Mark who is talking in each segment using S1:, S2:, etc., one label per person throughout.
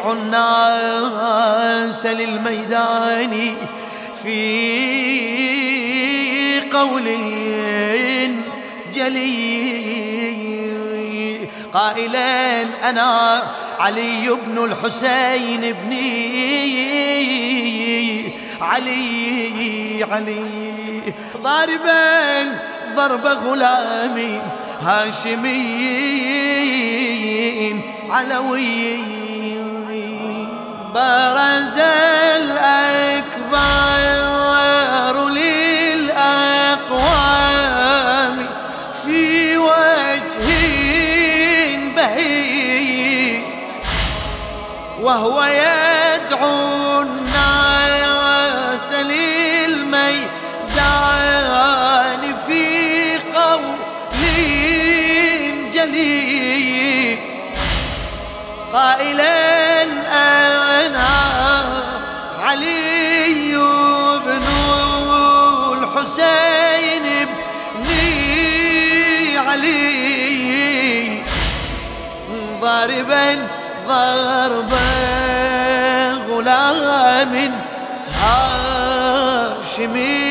S1: يدعو الناس للميدان في قول جلي قائلا أنا علي بن الحسين ابني علي علي. ضاربا ضرب غلام هاشمي علوي. برز الأكبر للأقوام في وجه بهي وهو يدعو الناس للميدان في قول جليل. قائلا ضاربا ضربا غلام هاشمي.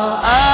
S1: ما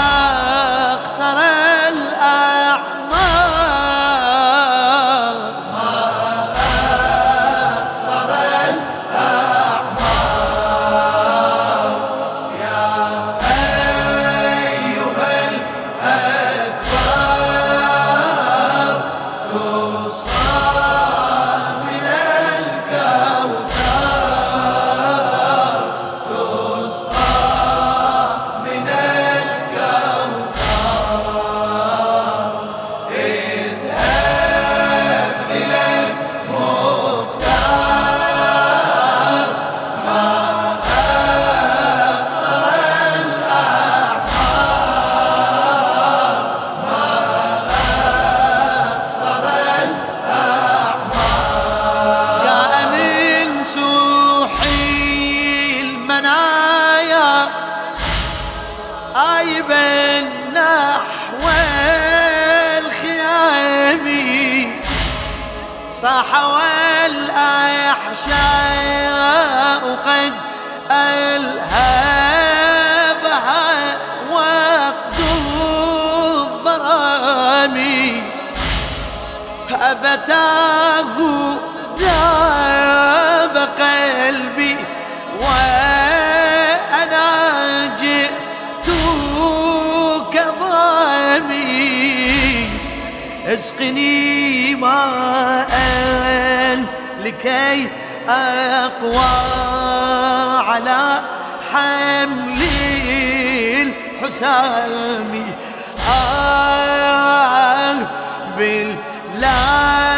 S1: صاح والأحشاء قد ألهبها وقت الظلام أبتاه أسقني ماء لكي أقوى على حمل الحسام آه بالله.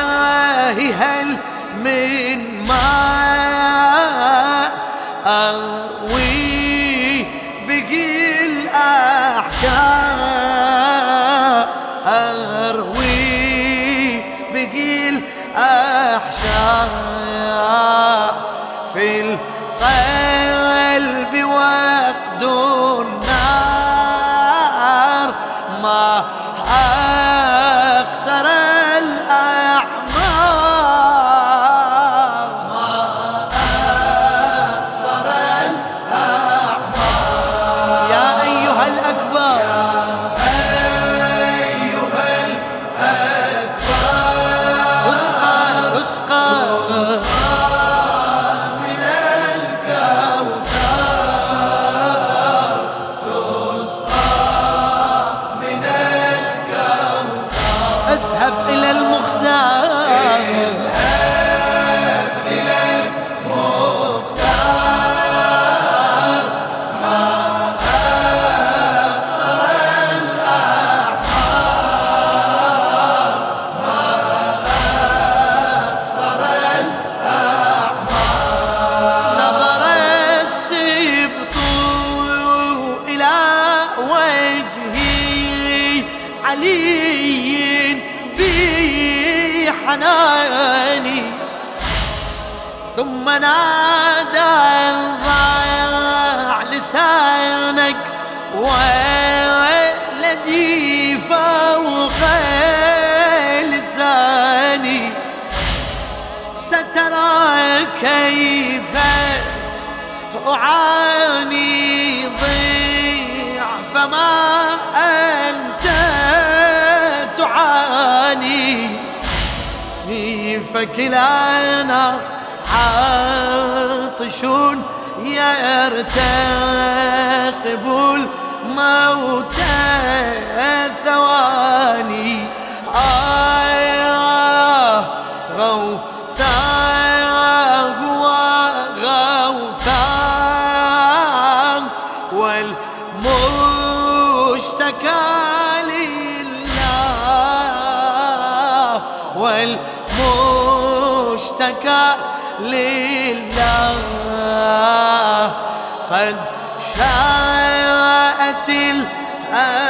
S1: بحناني ثم نادى ضاع لسانك ولدي فوق لساني. سترى كيف أعاني ضيعف ما فكلانا عاطش يرتقب الموت ثواني. آه. قد شاءت الأقدار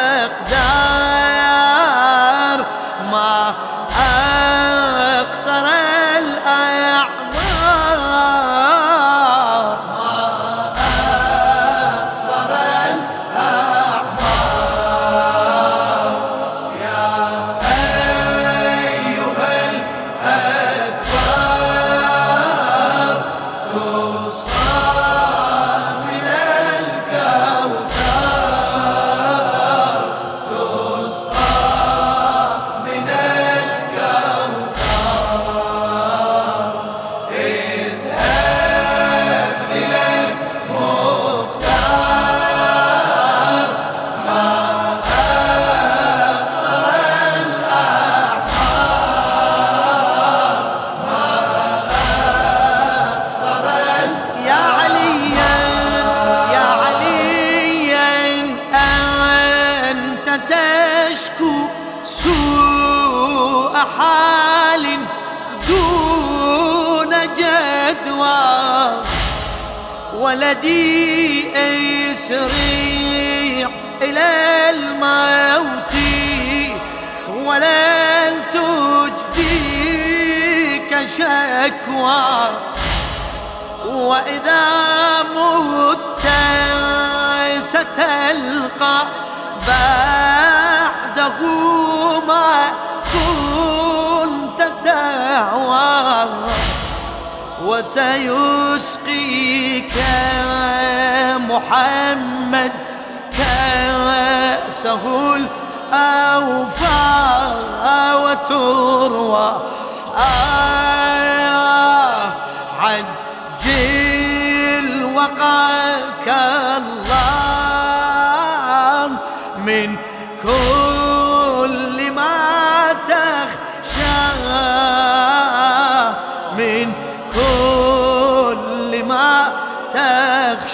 S1: تشكو سوء حال دون جدوى. ولدي يسريع إلى الموت ولن تجديك شكوى. وإذا مت ستلقى بعده ما كنت تعوى وسيسقيك محمد كأسه الأوفى وتروى. آه عجل وقاك الله.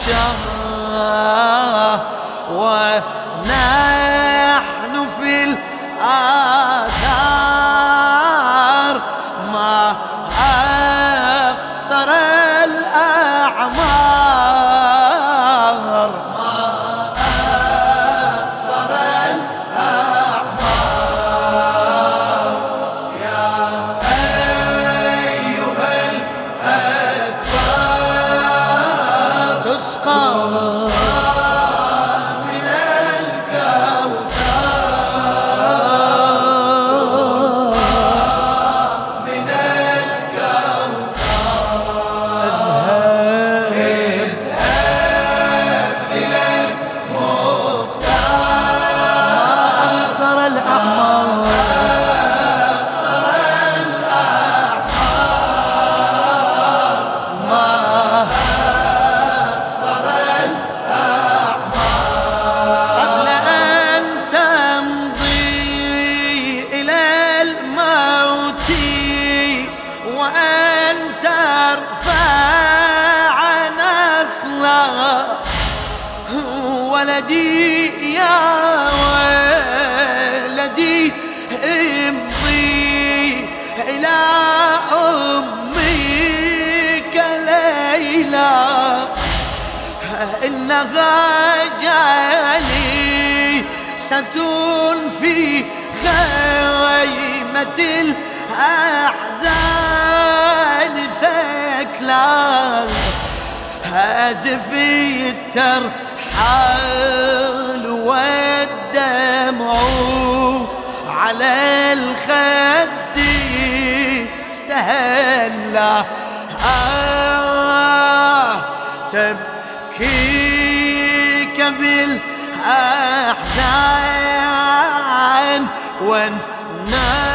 S1: 想。تسقى في خيمة الأحزان ثكلى هازف الترحال والدمع على الخد استهلا آه تبكيك بالأحزان والنوح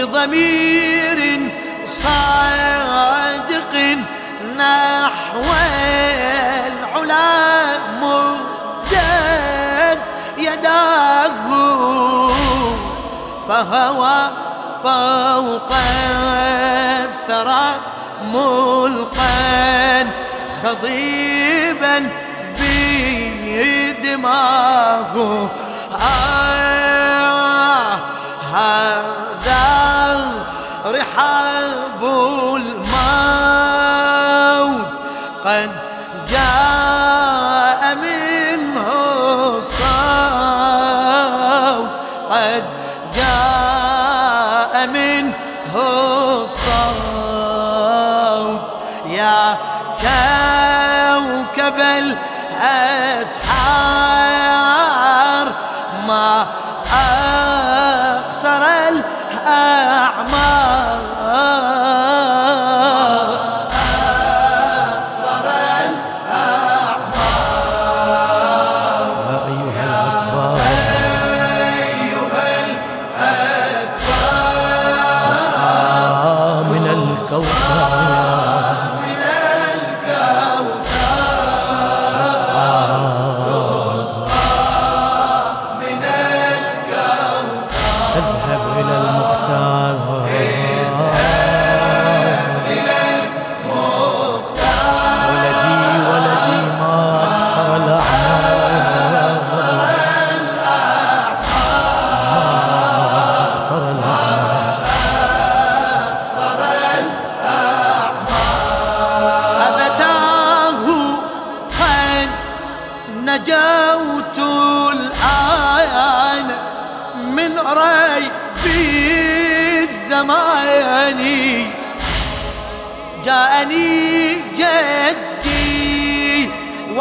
S1: بضمير صادق نحو العلا مدت يداه فهوى فوق الثرى ملقا خضيبا بدماه آه هذا رحاب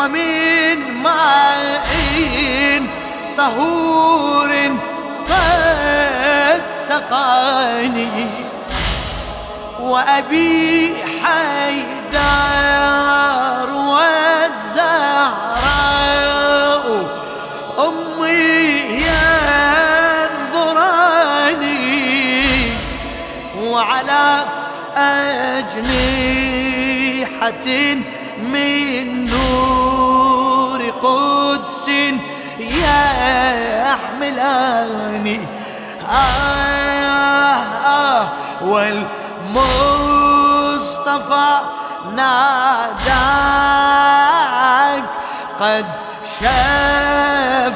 S1: ومن معين طهور قد سقاني وأبي حيدر والزهراء أمي ينظراني وعلى أجنحة من قدس يحملاني آه آه والقلب مصطفى ناداك قد شفنا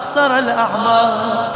S1: أقصر الأعمار.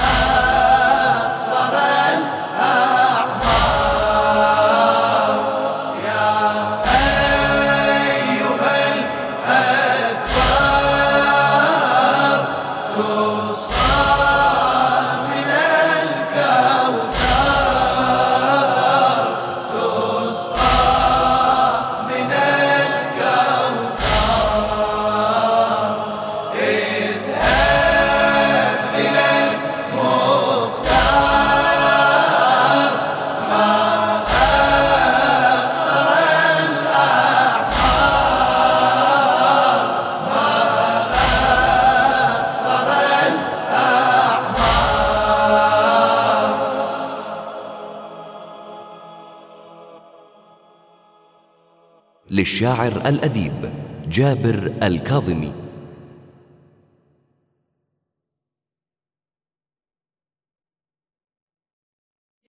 S2: للشاعر الأديب جابر الكاظمي.